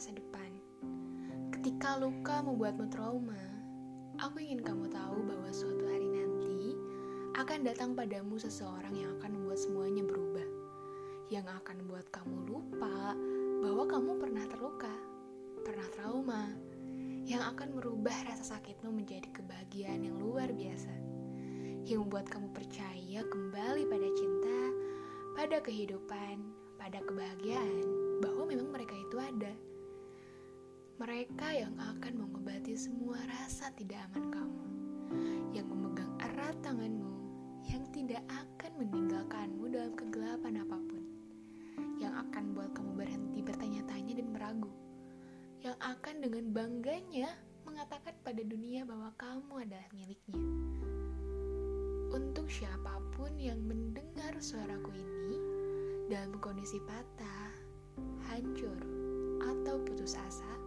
masa depan. Ketika luka membuatmu trauma, aku ingin kamu tahu bahwa suatu hari nanti akan datang padamu seseorang yang akan membuat semuanya berubah. Yang akan membuat kamu lupa bahwa kamu pernah terluka, pernah trauma, yang akan merubah rasa sakitmu menjadi kebahagiaan yang luar biasa. Yang membuat kamu percaya kembali pada cinta, pada kehidupan, pada kebahagiaan, bahwa memang mereka itu ada. Mereka yang akan mengobati semua rasa tidak aman kamu, yang memegang erat tanganmu, yang tidak akan meninggalkanmu dalam kegelapan apa pun, yang akan buat kamu berhenti bertanya-tanya dan meragu, yang akan dengan bangganya mengatakan pada dunia bahwa kamu adalah miliknya. Untuk siapa pun yang mendengar suaraku ini dalam kondisi patah, hancur, atau putus asa,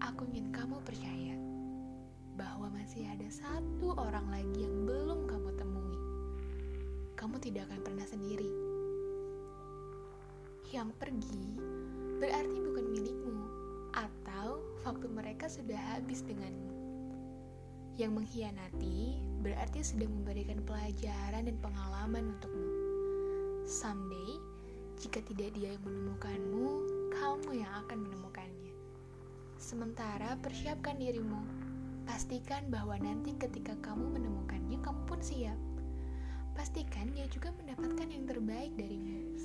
aku ingin kamu percaya bahwa masih ada satu orang lagi yang belum kamu temui. Kamu tidak akan pernah sendiri. Yang pergi berarti bukan milikmu, atau waktu mereka sudah habis denganmu. Yang mengkhianati berarti sudah memberikan pelajaran dan pengalaman untukmu. Someday, jika tidak dia yang menemukanmu, kamu yang akan menemukannya. Sementara persiapkan dirimu. Pastikan bahwa nanti ketika kamu menemukannya, kamu pun siap. Pastikan dia juga mendapatkan yang terbaik darimu.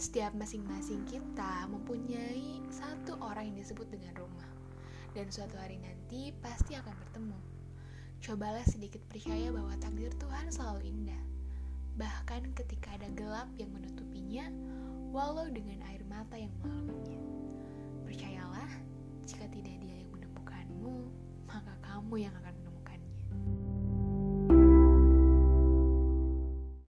Setiap masing-masing kita mempunyai satu orang yang disebut dengan rumah. Dan suatu hari nanti pasti akan bertemu. Cobalah sedikit percaya bahwa takdir Tuhan selalu indah. Bahkan ketika ada gelap yang menutupinya, walau dengan air mata yang melaluinya. Percayalah, jika tidak dia yang menemukanmu, maka kamu yang akan